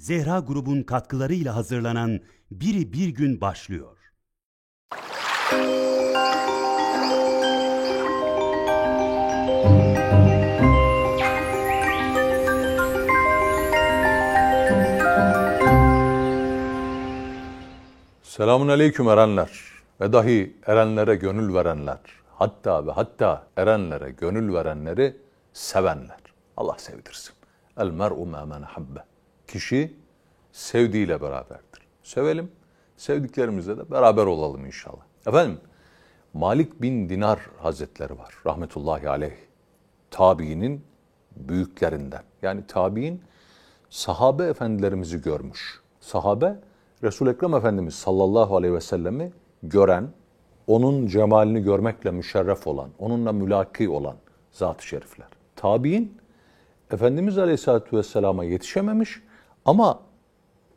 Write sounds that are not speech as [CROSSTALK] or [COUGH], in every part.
Zehra grubun katkılarıyla hazırlanan Biri Bir Gün başlıyor. Selamun aleyküm erenler ve dahi erenlere gönül verenler. Hatta ve hatta erenlere gönül verenleri sevenler. Allah sevdirsin. El mer'u ma habbe. Kişi sevdiğiyle beraberdir. Sevelim, sevdiklerimizle de beraber olalım inşallah. Efendim, Malik bin Dinar Hazretleri var rahmetullahi aleyh. Tabiinin büyüklerinden. Yani tabiin sahabe efendilerimizi görmüş. Sahabe Resul-i Ekrem Efendimiz sallallahu aleyhi ve sellemi gören, onun cemalini görmekle müşerref olan, onunla mülaki olan zat-ı şerifler. Tabiin Efendimiz Aleyhisselatü Vesselam'a yetişememiş ama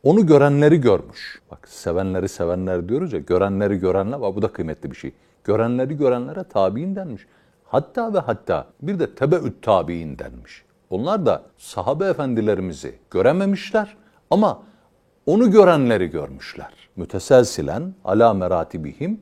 onu görenleri görmüş. Bak sevenleri sevenler diyoruz ya, görenleri görenler, bak bu da kıymetli bir şey. Görenleri görenlere tabiin denmiş. Hatta ve hatta bir de tebeüt tabiin denmiş. Onlar da sahabe efendilerimizi görememişler ama onu görenleri görmüşler. Müteselsilen ala meratibihim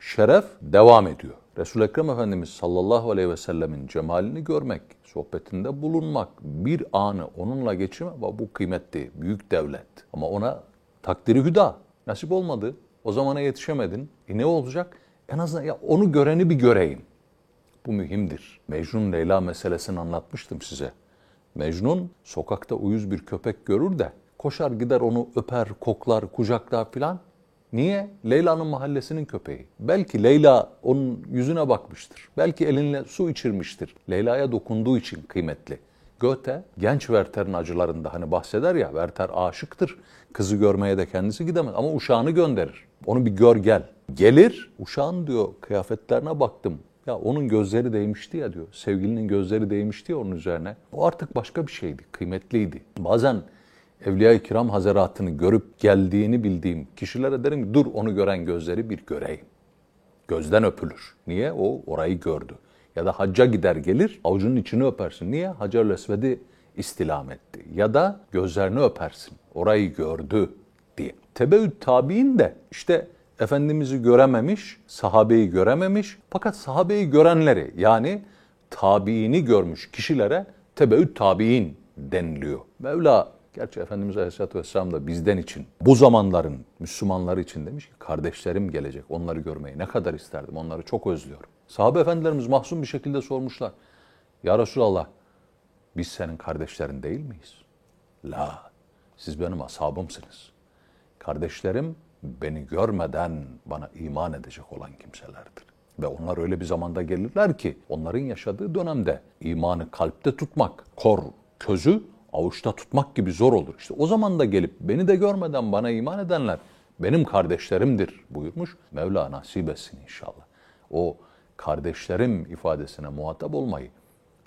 şeref devam ediyor. Resul-i Ekrem Efendimiz sallallahu aleyhi ve sellemin cemalini görmek, sohbetinde bulunmak, bir anı onunla geçirmek bu kıymetli, büyük devlet. Ama ona takdiri hüda. Nasip olmadı. O zamana yetişemedin. E ne olacak? En azından ya onu göreni bir göreyim. Bu mühimdir. Mecnun Leyla meselesini anlatmıştım size. Mecnun sokakta uyuz bir köpek görür de koşar gider onu öper, koklar, kucaklar filan. Niye? Leyla'nın mahallesinin köpeği. Belki Leyla onun yüzüne bakmıştır. Belki elinle su içirmiştir. Leyla'ya dokunduğu için kıymetli. Goethe genç Werther'in acılarında hani bahseder ya Werther aşıktır. Kızı görmeye de kendisi gidemez ama uşağını gönderir. Onu bir gör gel. Gelir uşağın diyor kıyafetlerine baktım. Ya onun gözleri değmişti ya diyor. Sevgilinin gözleri değmişti ya onun üzerine. O artık başka bir şeydi, kıymetliydi. Bazen Evliya-i Kiram Hazaratı'nı görüp geldiğini bildiğim kişilere derim dur onu gören gözleri bir göreyim. Gözden öpülür. Niye? O orayı gördü. Ya da hacca gider gelir avucunun içini öpersin. Niye? Hacer-ül Esved'i istilam etti. Ya da gözlerini öpersin. Orayı gördü diye. Tebeüt tabi'in de işte Efendimiz'i görememiş, sahabeyi görememiş. Fakat sahabeyi görenleri yani tabiini görmüş kişilere tebeüt tabi'in deniliyor. Mevla Gerçi Efendimiz Aleyhisselatü Vesselam da bizden için, bu zamanların Müslümanları için demiş ki kardeşlerim gelecek, onları görmeyi ne kadar isterdim, onları çok özlüyorum. Sahabe efendilerimiz mahzun bir şekilde sormuşlar. Ya Resulallah, biz senin kardeşlerin değil miyiz? La, siz benim ashabımsınız. Kardeşlerim beni görmeden bana iman edecek olan kimselerdir. Ve onlar öyle bir zamanda gelirler ki onların yaşadığı dönemde imanı kalpte tutmak, kor, közü avuçta tutmak gibi zor olur. İşte o zaman da gelip beni de görmeden bana iman edenler benim kardeşlerimdir buyurmuş. Mevla nasip etsin inşallah. O kardeşlerim ifadesine muhatap olmayı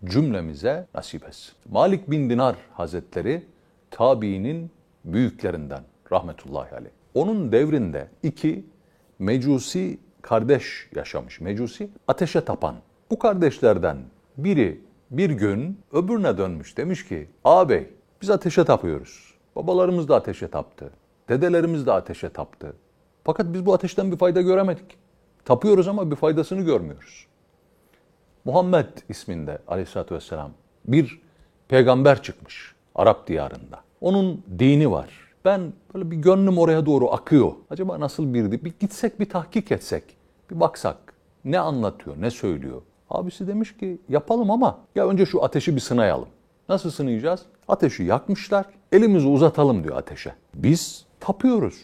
cümlemize nasip etsin. Malik bin Dinar Hazretleri tabiinin büyüklerinden rahmetullahi aleyh. Onun devrinde iki mecusi kardeş yaşamış. Mecusi ateşe tapan. Bu kardeşlerden biri bir gün öbürüne dönmüş. Demiş ki ağabey biz ateşe tapıyoruz. Babalarımız da ateşe taptı. Dedelerimiz de ateşe taptı. Fakat biz bu ateşten bir fayda göremedik. Tapıyoruz ama bir faydasını görmüyoruz. Muhammed isminde aleyhissalatü vesselam bir peygamber çıkmış Arap diyarında. Onun dini var. Ben böyle bir gönlüm oraya doğru akıyor. Acaba nasıl birdi? Bir gitsek bir tahkik etsek. Bir baksak. Ne anlatıyor, ne söylüyor? Abisi demiş ki yapalım ama ya önce şu ateşi bir sınayalım. Nasıl sınayacağız? Ateşi yakmışlar. Elimizi uzatalım diyor ateşe. Biz tapıyoruz.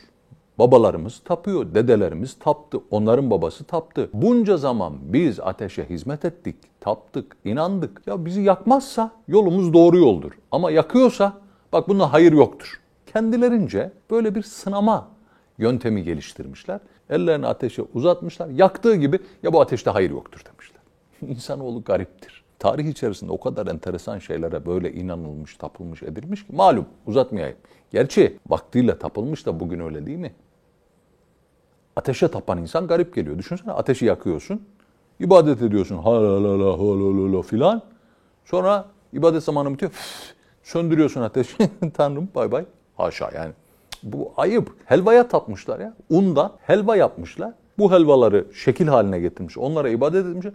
Babalarımız tapıyor, dedelerimiz taptı, onların babası taptı. Bunca zaman biz ateşe hizmet ettik, taptık, inandık. Ya bizi yakmazsa yolumuz doğru yoldur. Ama yakıyorsa bak bunda hayır yoktur. Kendilerince böyle bir sınama yöntemi geliştirmişler. Ellerini ateşe uzatmışlar. Yaktığı gibi ya bu ateşte hayır yoktur demişler. [LAUGHS] İnsanoğlu gariptir. Tarih içerisinde o kadar enteresan şeylere böyle inanılmış, tapılmış, edilmiş ki malum uzatmayayım. Gerçi vaktiyle tapılmış da bugün öyle değil mi? Ateşe tapan insan garip geliyor. Düşünsene ateşi yakıyorsun, ibadet ediyorsun halalala halalala filan. Sonra ibadet zamanı bitiyor, söndürüyorsun ateşi. [LAUGHS] Tanrım bay bay. Haşa yani. Bu ayıp. Helvaya tapmışlar ya. Undan helva yapmışlar. Bu helvaları şekil haline getirmiş. Onlara ibadet etmişler.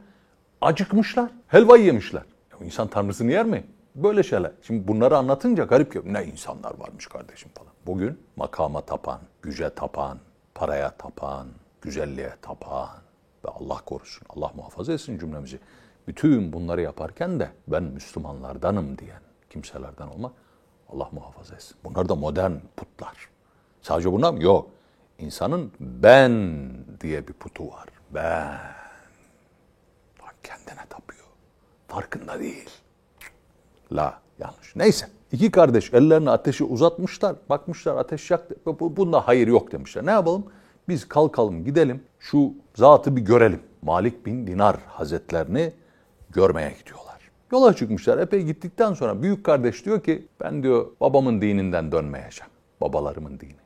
Acıkmışlar. Helvayı yemişler. Ya insan tanrısını yer mi? Böyle şeyler. Şimdi bunları anlatınca garip geliyor. Ne insanlar varmış kardeşim falan. Bugün makama tapan, güce tapan, paraya tapan, güzelliğe tapan ve Allah korusun, Allah muhafaza etsin cümlemizi. Bütün bunları yaparken de ben Müslümanlardanım diyen kimselerden olmak Allah muhafaza etsin. Bunlar da modern putlar. Sadece bunlar mı? Yok. İnsanın ben diye bir putu var. Ben. Kendine tapıyor. Farkında değil. La yanlış. Neyse. İki kardeş ellerini ateşe uzatmışlar. Bakmışlar ateş yaktı. Bu- Bunda hayır yok demişler. Ne yapalım? Biz kalkalım gidelim. Şu zatı bir görelim. Malik bin Dinar Hazretlerini görmeye gidiyorlar. Yola çıkmışlar. Epey gittikten sonra büyük kardeş diyor ki ben diyor babamın dininden dönmeyeceğim. Babalarımın dini.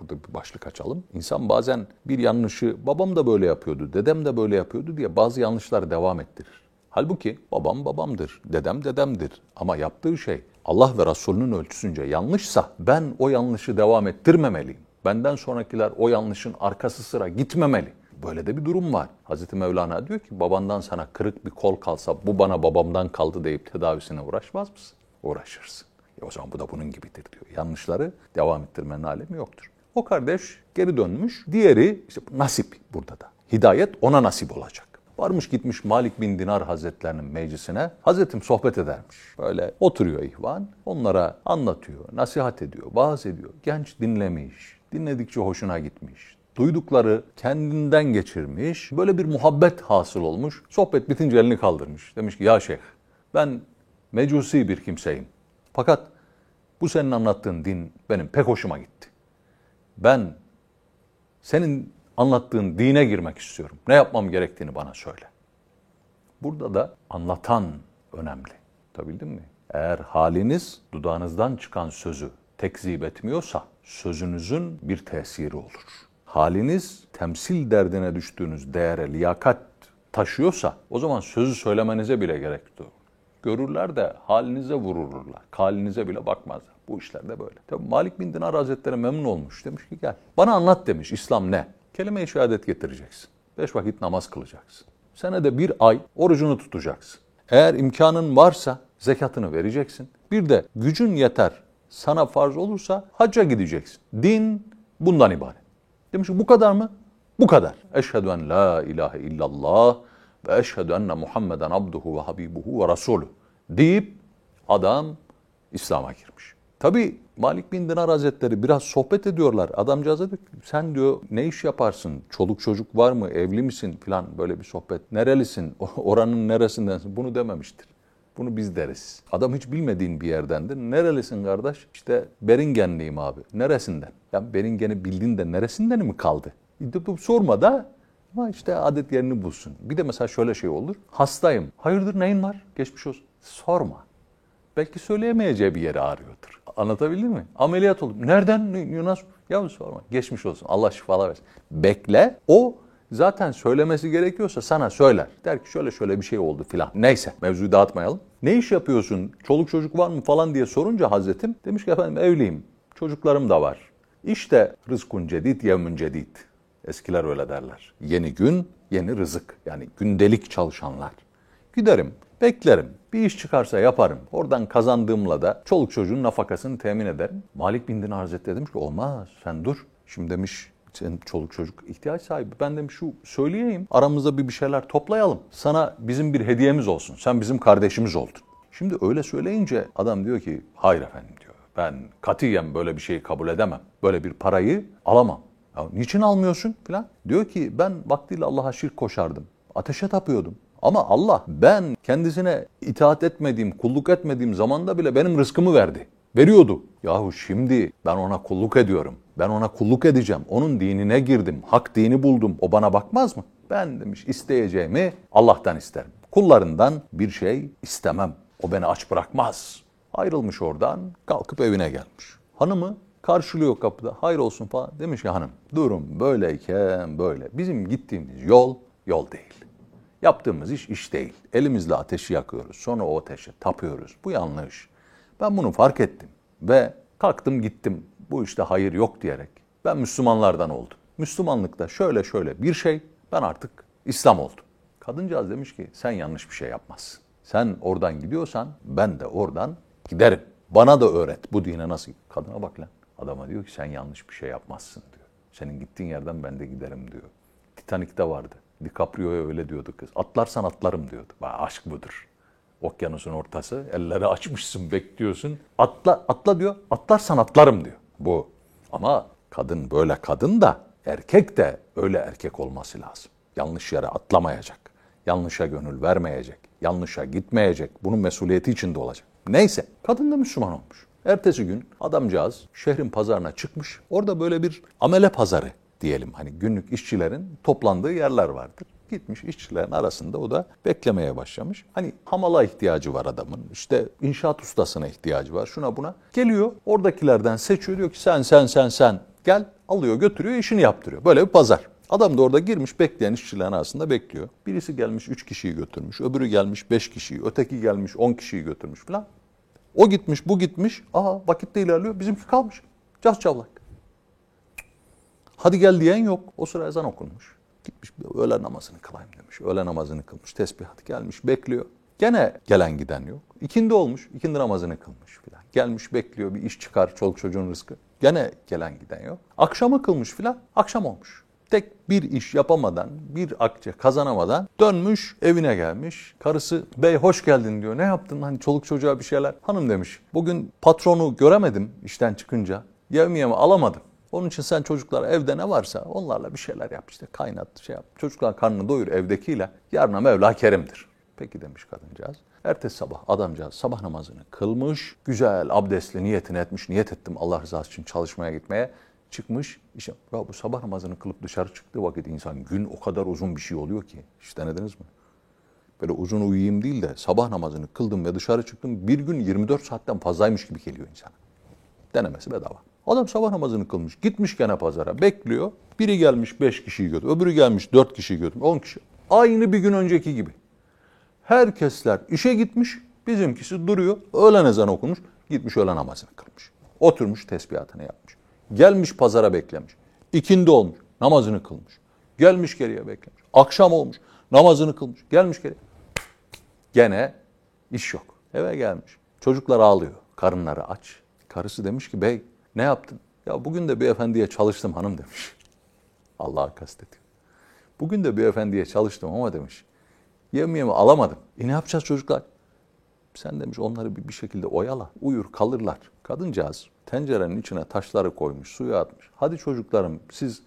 Burada bir başlık açalım. İnsan bazen bir yanlışı babam da böyle yapıyordu, dedem de böyle yapıyordu diye bazı yanlışlar devam ettirir. Halbuki babam babamdır, dedem dedemdir. Ama yaptığı şey Allah ve Resulünün ölçüsünce yanlışsa ben o yanlışı devam ettirmemeliyim. Benden sonrakiler o yanlışın arkası sıra gitmemeli. Böyle de bir durum var. Hazreti Mevlana diyor ki babandan sana kırık bir kol kalsa bu bana babamdan kaldı deyip tedavisine uğraşmaz mısın? Uğraşırsın. E o zaman bu da bunun gibidir diyor. Yanlışları devam ettirmenin alemi yoktur. O kardeş geri dönmüş. Diğeri işte nasip burada da. Hidayet ona nasip olacak. Varmış gitmiş Malik bin Dinar Hazretlerinin meclisine. Hazretim sohbet edermiş. Böyle oturuyor ihvan. Onlara anlatıyor, nasihat ediyor, vaaz ediyor. Genç dinlemiş. Dinledikçe hoşuna gitmiş. Duydukları kendinden geçirmiş. Böyle bir muhabbet hasıl olmuş. Sohbet bitince elini kaldırmış. Demiş ki ya şeyh ben mecusi bir kimseyim. Fakat bu senin anlattığın din benim pek hoşuma gitti. Ben senin anlattığın dine girmek istiyorum. Ne yapmam gerektiğini bana söyle. Burada da anlatan önemli. Tabildin mi? Eğer haliniz dudağınızdan çıkan sözü tekzip etmiyorsa sözünüzün bir tesiri olur. Haliniz temsil derdine düştüğünüz değere liyakat taşıyorsa o zaman sözü söylemenize bile gerek yok. Görürler de halinize vururlar. Halinize bile bakmazlar. Bu işler de böyle. Tabi Malik bin Dinar Hazretleri memnun olmuş. Demiş ki gel. Bana anlat demiş İslam ne? Kelime-i şehadet getireceksin. Beş vakit namaz kılacaksın. Senede bir ay orucunu tutacaksın. Eğer imkanın varsa zekatını vereceksin. Bir de gücün yeter sana farz olursa hacca gideceksin. Din bundan ibaret. Demiş ki bu kadar mı? Bu kadar. Eşhedü en la ilahe illallah ve eşhedü enne Muhammeden abduhu ve habibuhu ve rasulü deyip adam İslam'a girmiş. Tabi Malik bin Dinar Hazretleri biraz sohbet ediyorlar. Adamcağız diyor ki sen diyor ne iş yaparsın? Çoluk çocuk var mı? Evli misin? Filan böyle bir sohbet. Nerelisin? [LAUGHS] Oranın neresindensin? Bunu dememiştir. Bunu biz deriz. Adam hiç bilmediğin bir yerdendir. Nerelisin kardeş? İşte Beringenliyim abi. Neresinden? Ya Beringen'i bildiğin de neresinden mi kaldı? Bu sorma da ama işte adet yerini bulsun. Bir de mesela şöyle şey olur. Hastayım. Hayırdır neyin var? Geçmiş olsun. Sorma. Belki söyleyemeyeceği bir yeri ağrıyordur. Anlatabildim mi? Ameliyat oldum. Nereden? Ne- Nasıl? Ya sorma. Geçmiş olsun. Allah şifalar versin. Bekle. O zaten söylemesi gerekiyorsa sana söyler. Der ki şöyle şöyle bir şey oldu filan. Neyse mevzuyu dağıtmayalım. Ne iş yapıyorsun? Çoluk çocuk var mı falan diye sorunca Hazretim demiş ki efendim evliyim. Çocuklarım da var. İşte rızkun cedid yevmün cedid. Eskiler öyle derler. Yeni gün, yeni rızık. Yani gündelik çalışanlar. Giderim, beklerim. Bir iş çıkarsa yaparım. Oradan kazandığımla da çoluk çocuğun nafakasını temin ederim. Malik bin Dinar Hazretleri demiş ki olmaz sen dur. Şimdi demiş sen çoluk çocuk ihtiyaç sahibi. Ben demiş şu söyleyeyim. Aramızda bir bir şeyler toplayalım. Sana bizim bir hediyemiz olsun. Sen bizim kardeşimiz oldun. Şimdi öyle söyleyince adam diyor ki hayır efendim diyor. Ben katiyen böyle bir şeyi kabul edemem. Böyle bir parayı alamam. Ya niçin almıyorsun filan? Diyor ki ben vaktiyle Allah'a şirk koşardım. Ateşe tapıyordum. Ama Allah ben kendisine itaat etmediğim, kulluk etmediğim zamanda bile benim rızkımı verdi. Veriyordu. Yahu şimdi ben ona kulluk ediyorum. Ben ona kulluk edeceğim. Onun dinine girdim. Hak dini buldum. O bana bakmaz mı? Ben demiş isteyeceğimi Allah'tan isterim. Kullarından bir şey istemem. O beni aç bırakmaz. Ayrılmış oradan kalkıp evine gelmiş. Hanımı karşılıyor kapıda. Hayır olsun falan. Demiş ki hanım durum böyleyken böyle. Bizim gittiğimiz yol yol değil. Yaptığımız iş iş değil. Elimizle ateşi yakıyoruz. Sonra o ateşe tapıyoruz. Bu yanlış. Ben bunu fark ettim ve Kalktım gittim bu işte hayır yok diyerek ben Müslümanlardan oldum. Müslümanlıkta şöyle şöyle bir şey ben artık İslam oldum. Kadıncağız demiş ki sen yanlış bir şey yapmazsın. Sen oradan gidiyorsan ben de oradan giderim. Bana da öğret bu dine nasıl. Kadına bak lan. Adama diyor ki sen yanlış bir şey yapmazsın diyor. Senin gittiğin yerden ben de giderim diyor. Titanik'te vardı. DiCaprio'ya öyle diyordu kız. Atlarsan atlarım diyordu. Bak, aşk budur. Okyanusun ortası. Elleri açmışsın bekliyorsun. Atla, atla diyor. Atlarsan atlarım diyor. Bu. Ama kadın böyle kadın da erkek de öyle erkek olması lazım. Yanlış yere atlamayacak. Yanlışa gönül vermeyecek. Yanlışa gitmeyecek. Bunun mesuliyeti içinde olacak. Neyse kadın da Müslüman olmuş. Ertesi gün adamcağız şehrin pazarına çıkmış. Orada böyle bir amele pazarı diyelim. Hani günlük işçilerin toplandığı yerler vardır. Gitmiş işçilerin arasında o da beklemeye başlamış. Hani hamala ihtiyacı var adamın. İşte inşaat ustasına ihtiyacı var. Şuna buna. Geliyor oradakilerden seçiyor. Diyor ki sen sen sen sen gel alıyor götürüyor işini yaptırıyor. Böyle bir pazar. Adam da orada girmiş bekleyen işçilerin arasında bekliyor. Birisi gelmiş 3 kişiyi götürmüş. Öbürü gelmiş 5 kişiyi. Öteki gelmiş 10 kişiyi götürmüş falan. O gitmiş bu gitmiş. Aha vakitte ilerliyor. Bizimki kalmış. Cas çavlak. Hadi gel diyen yok. O sıra ezan okunmuş. Gitmiş öğle namazını kılayım demiş. Öğle namazını kılmış. Tesbihat gelmiş bekliyor. Gene gelen giden yok. İkindi olmuş. ikindi namazını kılmış filan. Gelmiş bekliyor bir iş çıkar çoluk çocuğun rızkı. Gene gelen giden yok. Akşamı kılmış filan. Akşam olmuş. Tek bir iş yapamadan, bir akçe kazanamadan dönmüş evine gelmiş. Karısı bey hoş geldin diyor. Ne yaptın hani çoluk çocuğa bir şeyler. Hanım demiş bugün patronu göremedim işten çıkınca. Yevmiyemi alamadım. Onun için sen çocuklar evde ne varsa onlarla bir şeyler yap işte kaynat şey yap. Çocuklar karnını doyur evdekiyle. Yarına Mevla kerimdir. Peki demiş kadıncağız. Ertesi sabah adamcağız sabah namazını kılmış. Güzel abdestli niyetini etmiş. Niyet ettim Allah rızası için çalışmaya gitmeye. Çıkmış. İşte ya bu sabah namazını kılıp dışarı çıktığı vakit insan gün o kadar uzun bir şey oluyor ki. Hiç denediniz mi? Böyle uzun uyuyayım değil de sabah namazını kıldım ve dışarı çıktım. Bir gün 24 saatten fazlaymış gibi geliyor insana. Denemesi bedava. Adam sabah namazını kılmış. Gitmiş gene pazara. Bekliyor. Biri gelmiş 5 kişiyi götür. Öbürü gelmiş 4 kişiyi götür. 10 kişi. Aynı bir gün önceki gibi. Herkesler işe gitmiş. Bizimkisi duruyor. Öğlen ezanı okumuş. Gitmiş öğlen namazını kılmış. Oturmuş tesbihatını yapmış. Gelmiş pazara beklemiş. İkindi olmuş. Namazını kılmış. Gelmiş geriye beklemiş. Akşam olmuş. Namazını kılmış. Gelmiş geriye. Gene iş yok. Eve gelmiş. Çocuklar ağlıyor. Karınları aç. Karısı demiş ki bey ne yaptın? Ya bugün de bir efendiye çalıştım hanım demiş. [LAUGHS] Allah'a kastediyor. Bugün de bir efendiye çalıştım ama demiş. Yemeğimi alamadım. E ne yapacağız çocuklar? Sen demiş onları bir, şekilde oyala. Uyur kalırlar. Kadıncağız tencerenin içine taşları koymuş, suyu atmış. Hadi çocuklarım siz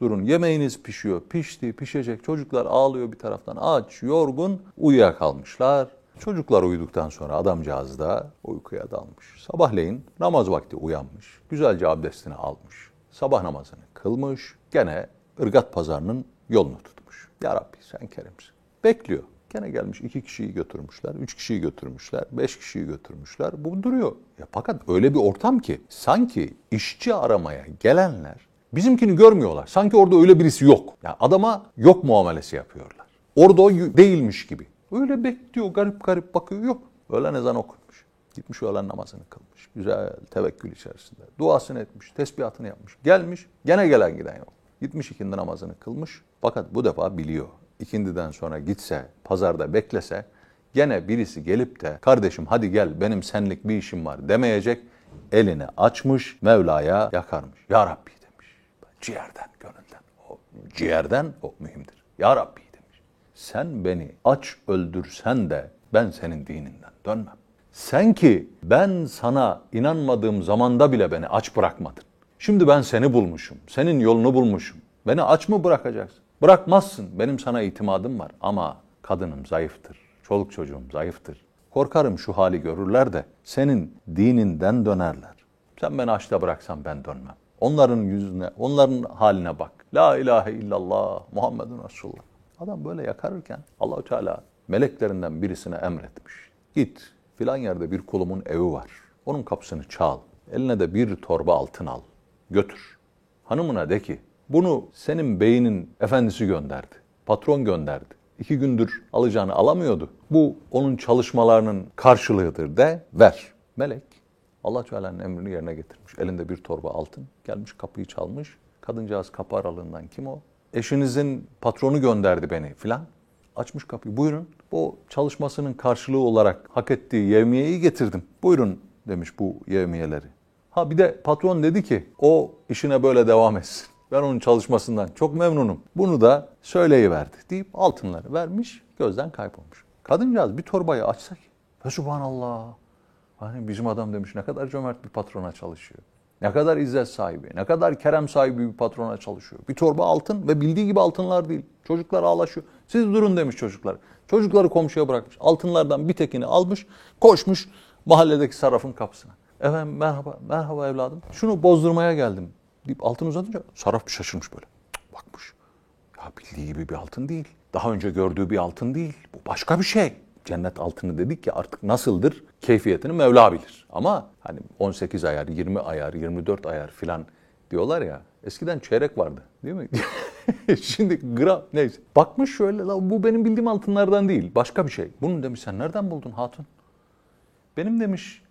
durun yemeğiniz pişiyor. Pişti, pişecek. Çocuklar ağlıyor bir taraftan. Aç, yorgun, uyuyakalmışlar. Çocuklar uyuduktan sonra adamcağız da uykuya dalmış. Sabahleyin namaz vakti uyanmış. Güzelce abdestini almış. Sabah namazını kılmış. Gene ırgat pazarının yolunu tutmuş. Ya Rabbi sen kerimsin. Bekliyor. Gene gelmiş iki kişiyi götürmüşler, üç kişiyi götürmüşler, beş kişiyi götürmüşler. Bu duruyor. Ya fakat öyle bir ortam ki sanki işçi aramaya gelenler bizimkini görmüyorlar. Sanki orada öyle birisi yok. Ya adama yok muamelesi yapıyorlar. Orada o değilmiş gibi. Öyle bekliyor, garip garip bakıyor. Yok. Öğlen ezan okunmuş. Gitmiş öğlen namazını kılmış. Güzel tevekkül içerisinde. Duasını etmiş, tesbihatını yapmış. Gelmiş, gene gelen giden yok. Gitmiş ikindi namazını kılmış. Fakat bu defa biliyor. İkindiden sonra gitse, pazarda beklese gene birisi gelip de kardeşim hadi gel benim senlik bir işim var demeyecek. Elini açmış Mevla'ya yakarmış. Ya Rabbi demiş. Ciğerden, gönülden. O ciğerden o mühimdir. Ya Rabbi demiş. Sen beni aç öldürsen de ben senin dininden dönmem. Sen ki ben sana inanmadığım zamanda bile beni aç bırakmadın. Şimdi ben seni bulmuşum. Senin yolunu bulmuşum. Beni aç mı bırakacaksın? Bırakmazsın. Benim sana itimadım var ama kadınım zayıftır. Çoluk çocuğum zayıftır. Korkarım şu hali görürler de senin dininden dönerler. Sen beni açta bıraksan ben dönmem. Onların yüzüne, onların haline bak. La ilahe illallah Muhammedun Resulullah. Adam böyle yakarırken Allahü Teala meleklerinden birisine emretmiş. Git filan yerde bir kulumun evi var. Onun kapısını çal. Eline de bir torba altın al. Götür. Hanımına de ki bunu senin beyinin efendisi gönderdi. Patron gönderdi. İki gündür alacağını alamıyordu. Bu onun çalışmalarının karşılığıdır de ver. Melek Allah Teala'nın emrini yerine getirmiş. Elinde bir torba altın. Gelmiş kapıyı çalmış. Kadıncağız kapı aralığından kim o? Eşinizin patronu gönderdi beni filan. Açmış kapıyı. Buyurun. Bu çalışmasının karşılığı olarak hak ettiği yevmiyeyi getirdim. Buyurun demiş bu yevmiyeleri. Ha bir de patron dedi ki o işine böyle devam etsin. Ben onun çalışmasından çok memnunum. Bunu da söyleyiverdi deyip altınları vermiş, gözden kaybolmuş. Kadıncağız bir torbayı açsa ki, ve subhanallah. Hani bizim adam demiş ne kadar cömert bir patrona çalışıyor. Ne kadar izzet sahibi, ne kadar kerem sahibi bir patrona çalışıyor. Bir torba altın ve bildiği gibi altınlar değil. Çocuklar ağlaşıyor. Siz durun demiş çocuklar. Çocukları komşuya bırakmış. Altınlardan bir tekini almış, koşmuş mahalledeki sarrafın kapısına. Efendim merhaba, merhaba evladım. Şunu bozdurmaya geldim deyip altın uzatınca sarraf bir şaşırmış böyle. Bakmış. Ya bildiği gibi bir altın değil. Daha önce gördüğü bir altın değil. Bu başka bir şey. Cennet altını dedik ki artık nasıldır keyfiyetini Mevla bilir. Ama hani 18 ayar, 20 ayar, 24 ayar filan diyorlar ya. Eskiden çeyrek vardı değil mi? [LAUGHS] Şimdi gram neyse. Bakmış şöyle la bu benim bildiğim altınlardan değil. Başka bir şey. Bunu demiş sen nereden buldun hatun? Benim demiş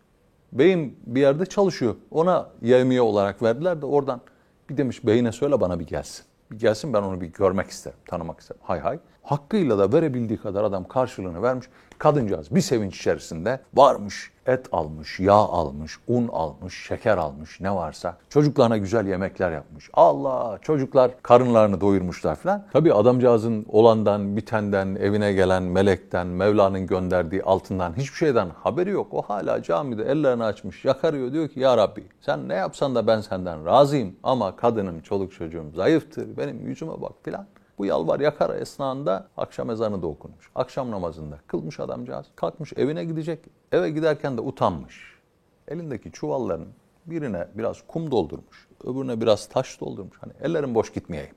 beyim bir yerde çalışıyor. Ona yevmiye olarak verdiler de oradan bir demiş beyine söyle bana bir gelsin. Bir gelsin ben onu bir görmek isterim, tanımak isterim. Hay hay. Hakkıyla da verebildiği kadar adam karşılığını vermiş. Kadıncağız bir sevinç içerisinde varmış, et almış, yağ almış, un almış, şeker almış ne varsa. Çocuklarına güzel yemekler yapmış. Allah çocuklar karınlarını doyurmuşlar falan. Tabii adamcağızın olandan, bitenden, evine gelen melekten, Mevla'nın gönderdiği altından hiçbir şeyden haberi yok. O hala camide ellerini açmış, yakarıyor diyor ki ya Rabbi sen ne yapsan da ben senden razıyım ama kadınım, çoluk çocuğum zayıftır, benim yüzüme bak filan. Bu yalvar yakar esnasında akşam ezanı da okunmuş. Akşam namazında kılmış adamcağız. Kalkmış evine gidecek. Eve giderken de utanmış. Elindeki çuvalların birine biraz kum doldurmuş. Öbürüne biraz taş doldurmuş. Hani ellerim boş gitmeyeyim.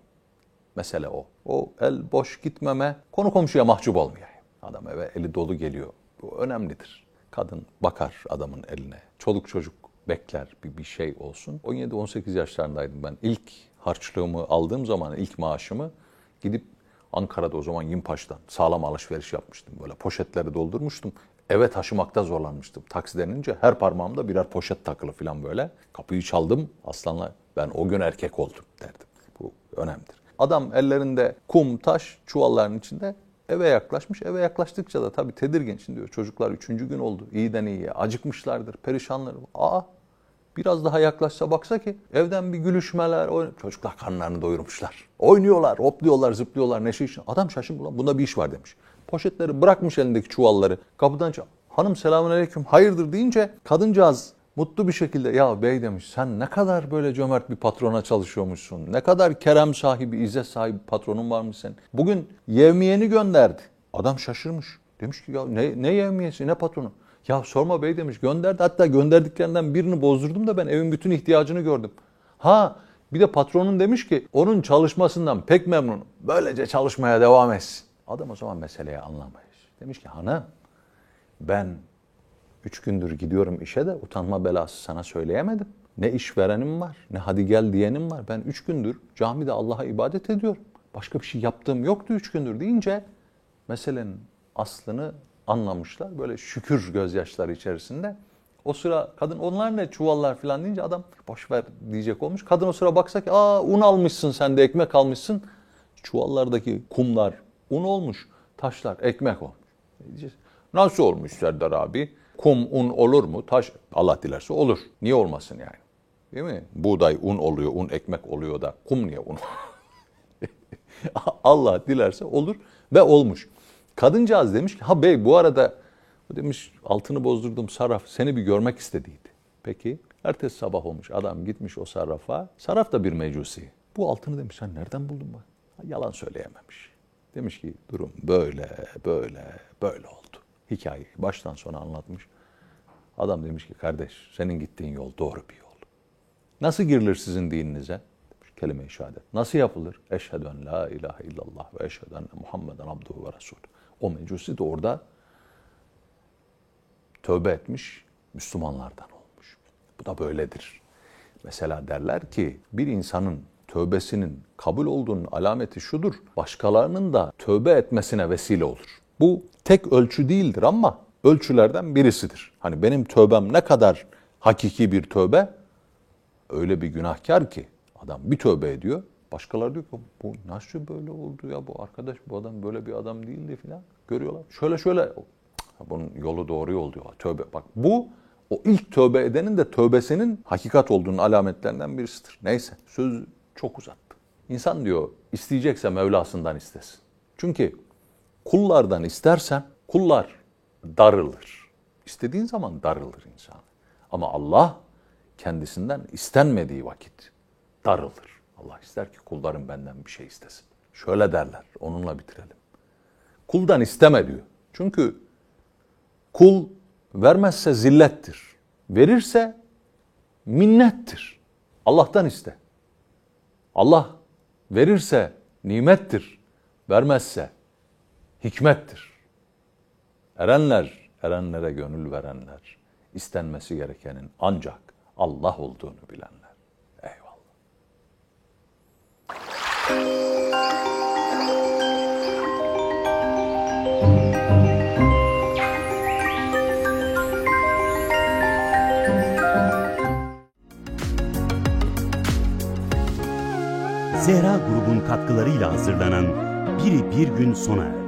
Mesele o. O el boş gitmeme, konu komşuya mahcup olmayayım. Adam eve eli dolu geliyor. Bu önemlidir. Kadın bakar adamın eline. Çoluk çocuk bekler bir, bir şey olsun. 17-18 yaşlarındaydım ben. İlk harçlığımı aldığım zaman, ilk maaşımı gidip Ankara'da o zaman Yimpaş'tan sağlam alışveriş yapmıştım. Böyle poşetleri doldurmuştum. Eve taşımakta zorlanmıştım. Taksi denince her parmağımda birer poşet takılı falan böyle. Kapıyı çaldım. Aslanla ben o gün erkek oldum derdim. Bu önemlidir. Adam ellerinde kum, taş, çuvalların içinde eve yaklaşmış. Eve yaklaştıkça da tabii tedirgin. Şimdi diyor çocuklar üçüncü gün oldu. İyiden iyiye. Acıkmışlardır, perişanlar. Aa Biraz daha yaklaşsa baksa ki evden bir gülüşmeler, oyn- çocuklar karnlarını doyurmuşlar. Oynuyorlar, hopluyorlar, zıplıyorlar, neşe için. Adam şaşırmış, ulan bunda bir iş var demiş. Poşetleri bırakmış elindeki çuvalları. Kapıdan ça- hanım selamünaleyküm hayırdır deyince kadıncağız mutlu bir şekilde ya bey demiş sen ne kadar böyle cömert bir patrona çalışıyormuşsun. Ne kadar kerem sahibi, izzet sahibi patronun varmış senin. Bugün yevmiyeni gönderdi. Adam şaşırmış. Demiş ki ya ne, ne yevmiyesi ne patronu? Ya sorma bey demiş gönderdi. Hatta gönderdiklerinden birini bozdurdum da ben evin bütün ihtiyacını gördüm. Ha bir de patronun demiş ki onun çalışmasından pek memnunum. Böylece çalışmaya devam etsin. Adam o zaman meseleyi anlamayız. Demiş ki hanım ben üç gündür gidiyorum işe de utanma belası sana söyleyemedim. Ne işverenim var ne hadi gel diyenim var. Ben üç gündür camide Allah'a ibadet ediyorum. Başka bir şey yaptığım yoktu üç gündür deyince meselenin aslını anlamışlar. Böyle şükür gözyaşları içerisinde. O sıra kadın onlar ne çuvallar falan deyince adam boş ver diyecek olmuş. Kadın o sıra baksa ki aa un almışsın sen de ekmek almışsın. Çuvallardaki kumlar un olmuş. Taşlar ekmek olmuş. Ne diyeceğiz? Nasıl olmuş Serdar abi? Kum un olur mu? Taş Allah dilerse olur. Niye olmasın yani? Değil mi? Buğday un oluyor, un ekmek oluyor da kum niye un? [LAUGHS] Allah dilerse olur ve olmuş. Kadıncağız demiş ki ha bey bu arada demiş altını bozdurdum sarraf seni bir görmek istediydi. Peki ertesi sabah olmuş adam gitmiş o sarrafa. Sarraf da bir mecusi. Bu altını demiş sen nereden buldun bak? Yalan söyleyememiş. Demiş ki durum böyle böyle böyle oldu. Hikayeyi baştan sona anlatmış. Adam demiş ki kardeş senin gittiğin yol doğru bir yol. Nasıl girilir sizin dininize? Demiş, Kelime-i şehadet. Nasıl yapılır? Eşhedü en la ilahe illallah ve eşhedü enne Muhammeden abduhu ve resul. O mecusi de orada tövbe etmiş Müslümanlardan olmuş. Bu da böyledir. Mesela derler ki bir insanın tövbesinin kabul olduğunun alameti şudur. Başkalarının da tövbe etmesine vesile olur. Bu tek ölçü değildir ama ölçülerden birisidir. Hani benim tövbem ne kadar hakiki bir tövbe öyle bir günahkar ki adam bir tövbe ediyor. Başkaları diyor ki bu nasıl böyle oldu ya bu arkadaş bu adam böyle bir adam değildi filan. Görüyorlar. Şöyle şöyle bunun yolu doğru yol diyorlar. Tövbe bak bu o ilk tövbe edenin de tövbesinin hakikat olduğunun alametlerinden birisidir. Neyse söz çok uzattı. İnsan diyor isteyecekse Mevlasından istesin. Çünkü kullardan istersen kullar darılır. İstediğin zaman darılır insan. Ama Allah kendisinden istenmediği vakit darılır. Allah ister ki kullarım benden bir şey istesin. Şöyle derler, onunla bitirelim. Kuldan isteme diyor. Çünkü kul vermezse zillettir. Verirse minnettir. Allah'tan iste. Allah verirse nimettir. Vermezse hikmettir. Erenler, erenlere gönül verenler, istenmesi gerekenin ancak Allah olduğunu bilenler. Eyvallah. Zehra grubun katkılarıyla hazırlanan Biri Bir Gün sona erdi.